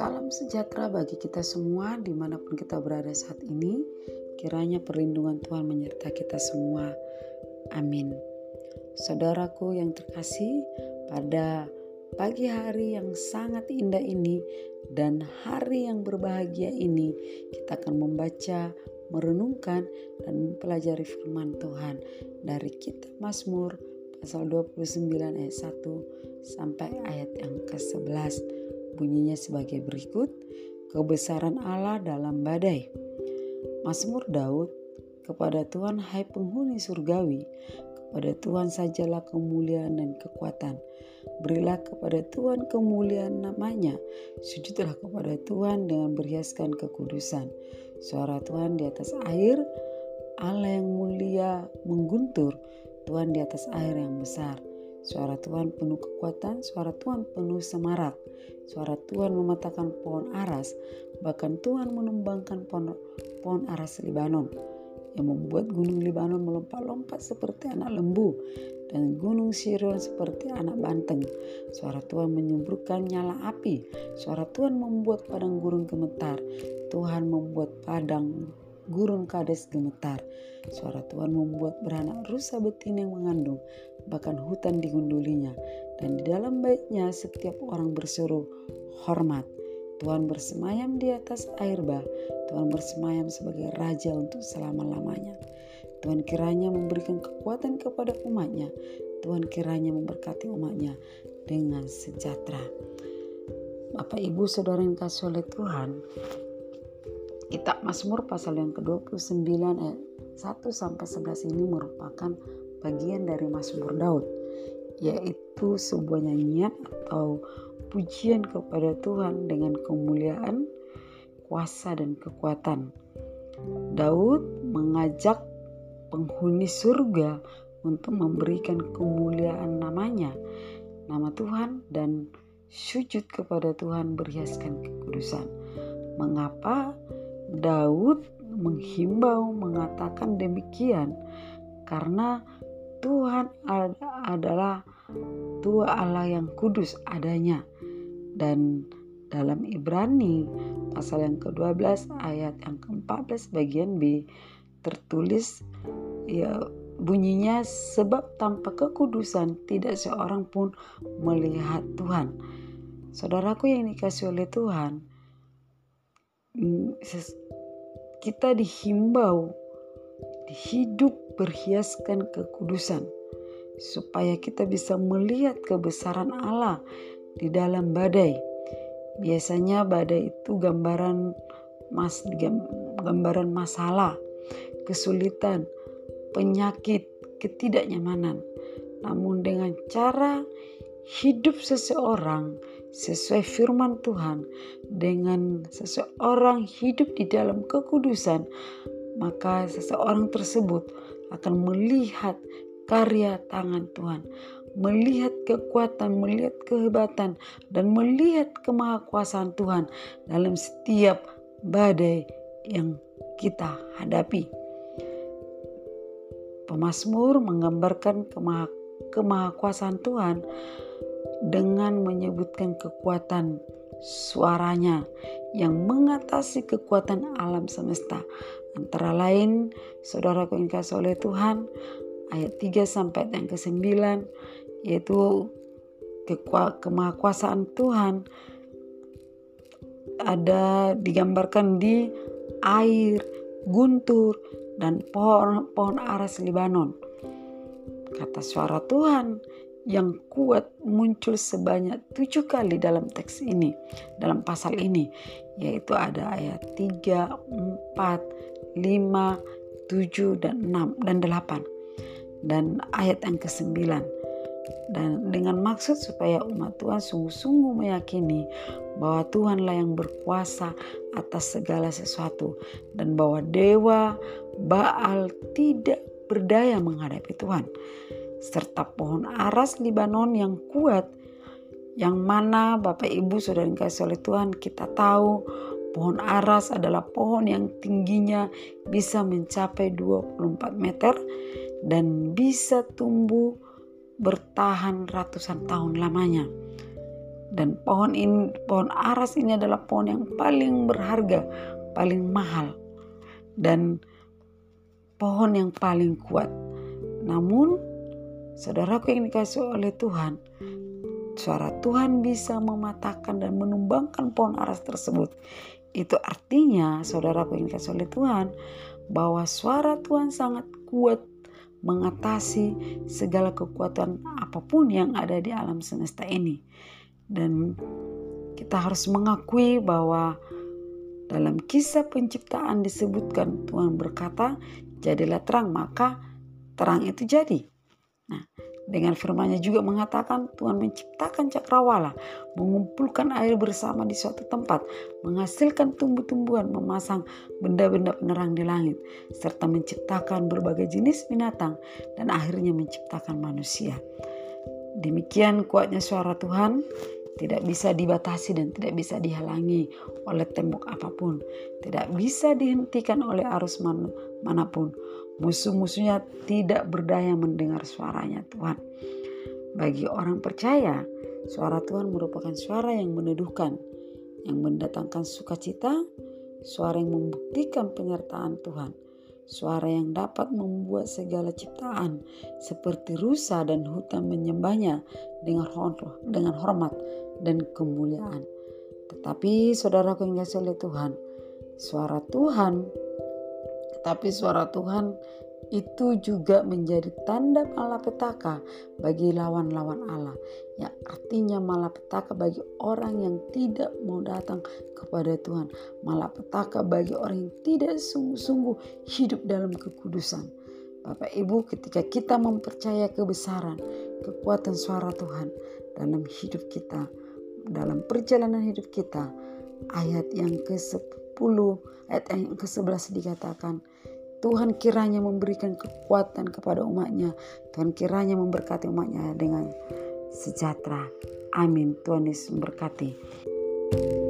Salam sejahtera bagi kita semua di mana pun kita berada saat ini. Kiranya perlindungan Tuhan menyertai kita semua. Amin. Saudaraku yang terkasih, pada pagi hari yang sangat indah ini dan hari yang berbahagia ini, kita akan membaca, merenungkan, dan mempelajari firman Tuhan dari kitab Mazmur pasal 29 ayat 1 sampai ayat yang ke-11. Bunyinya sebagai berikut, kebesaran Allah dalam badai. Mazmur Daud, kepada Tuhan hai penghuni surgawi, kepada Tuhan sajalah kemuliaan dan kekuatan. Berilah kepada Tuhan kemuliaan namanya. Sujudlah kepada Tuhan dengan berhiaskan kekudusan. Suara Tuhan di atas air, Allah yang mulia mengguntur, Tuhan di atas air yang besar. Suara Tuhan penuh kekuatan, suara Tuhan penuh semarak. Suara Tuhan mematahkan pohon aras, bahkan Tuhan menumbangkan pohon, pohon aras Libanon yang membuat gunung Libanon melompat-lompat seperti anak lembu dan gunung Sirion seperti anak banteng. Suara Tuhan menyemburkan nyala api. Suara Tuhan membuat padang gurun gemetar. Tuhan membuat padang gurun kades gemetar. Suara Tuhan membuat beranak rusa betina yang mengandung, bahkan hutan digundulinya. Dan di dalam baitnya setiap orang berseru, hormat. Tuhan bersemayam di atas air bah. Tuhan bersemayam sebagai raja untuk selama-lamanya. Tuhan kiranya memberikan kekuatan kepada umatnya. Tuhan kiranya memberkati umatnya dengan sejahtera. Bapak Ibu Saudara yang kasih oleh Tuhan, Kitab Mazmur pasal yang ke-29 ayat 1 sampai 11 ini merupakan bagian dari Mazmur Daud, yaitu sebuah nyanyian atau pujian kepada Tuhan dengan kemuliaan, kuasa dan kekuatan. Daud mengajak penghuni surga untuk memberikan kemuliaan namanya, nama Tuhan dan sujud kepada Tuhan berhiaskan kekudusan. Mengapa Daud menghimbau mengatakan demikian? Karena Tuhan adalah Tua Allah yang kudus adanya dan dalam Ibrani pasal yang ke-12 ayat yang ke-14 bagian B tertulis ya bunyinya sebab tanpa kekudusan tidak seorang pun melihat Tuhan. Saudaraku yang dikasih oleh Tuhan, kita dihimbau hidup berhiaskan kekudusan supaya kita bisa melihat kebesaran Allah di dalam badai. Biasanya badai itu gambaran mas gambaran masalah, kesulitan, penyakit, ketidaknyamanan. Namun dengan cara hidup seseorang sesuai firman Tuhan, dengan seseorang hidup di dalam kekudusan, maka seseorang tersebut akan melihat karya tangan Tuhan, melihat kekuatan, melihat kehebatan, dan melihat kemahakuasaan Tuhan dalam setiap badai yang kita hadapi. Pemasmur menggambarkan kemah kemahakuasaan Tuhan dengan menyebutkan kekuatan suaranya yang mengatasi kekuatan alam semesta. Antara lain, saudara yang oleh Tuhan, ayat 3 sampai yang ke-9 yaitu kemahakuasaan Tuhan ada digambarkan di air, guntur, dan pohon-pohon aras Libanon. Kata suara Tuhan yang kuat muncul sebanyak tujuh kali dalam teks ini, dalam pasal ini, yaitu ada ayat 3, 4, 5, 7, dan 6, dan 8 dan ayat yang ke-9 dan dengan maksud supaya umat Tuhan sungguh-sungguh meyakini bahwa Tuhanlah yang berkuasa atas segala sesuatu dan bahwa dewa Baal tidak berdaya menghadapi Tuhan serta pohon aras Libanon yang kuat yang mana Bapak Ibu Saudara yang kasih oleh Tuhan kita tahu pohon aras adalah pohon yang tingginya bisa mencapai 24 meter dan bisa tumbuh bertahan ratusan tahun lamanya. Dan pohon ini, pohon aras ini adalah pohon yang paling berharga, paling mahal, dan pohon yang paling kuat. Namun, saudaraku yang dikasih oleh Tuhan, suara Tuhan bisa mematahkan dan menumbangkan pohon aras tersebut. Itu artinya, saudaraku yang dikasih oleh Tuhan, bahwa suara Tuhan sangat kuat mengatasi segala kekuatan apa pun yang ada di alam semesta ini. Dan kita harus mengakui bahwa dalam kisah penciptaan disebutkan Tuhan berkata, jadilah terang, maka terang itu jadi. Nah, dengan firman-Nya juga mengatakan Tuhan menciptakan cakrawala, mengumpulkan air bersama di suatu tempat, menghasilkan tumbuh-tumbuhan, memasang benda-benda penerang di langit, serta menciptakan berbagai jenis binatang dan akhirnya menciptakan manusia. Demikian kuatnya suara Tuhan tidak bisa dibatasi dan tidak bisa dihalangi oleh tembok apa pun, tidak bisa dihentikan oleh arus mana pun Musuh-musuhnya tidak berdaya mendengar suaranya Tuhan. Bagi orang percaya, suara Tuhan merupakan suara yang meneduhkan, yang mendatangkan sukacita, suara yang membuktikan penyertaan Tuhan, suara yang dapat membuat segala ciptaan seperti rusa dan hutan menyembahnya dengan hormat, dengan hormat dan kemuliaan. Tetapi saudaraku yang dikasih oleh Tuhan, suara Tuhan tapi suara Tuhan itu juga menjadi tanda malapetaka bagi lawan-lawan Allah. Yang artinya malapetaka bagi orang yang tidak mau datang kepada Tuhan. Malapetaka bagi orang yang tidak sungguh-sungguh hidup dalam kekudusan. Bapak Ibu ketika kita mempercaya kebesaran, kekuatan suara Tuhan dalam hidup kita, dalam perjalanan hidup kita, ayat yang ke-10, ayat yang ke-11 dikatakan, Tuhan kiranya memberikan kekuatan kepada umatnya. Tuhan kiranya memberkati umatnya dengan sejahtera. Amin. Tuhan Yesus memberkati. thank you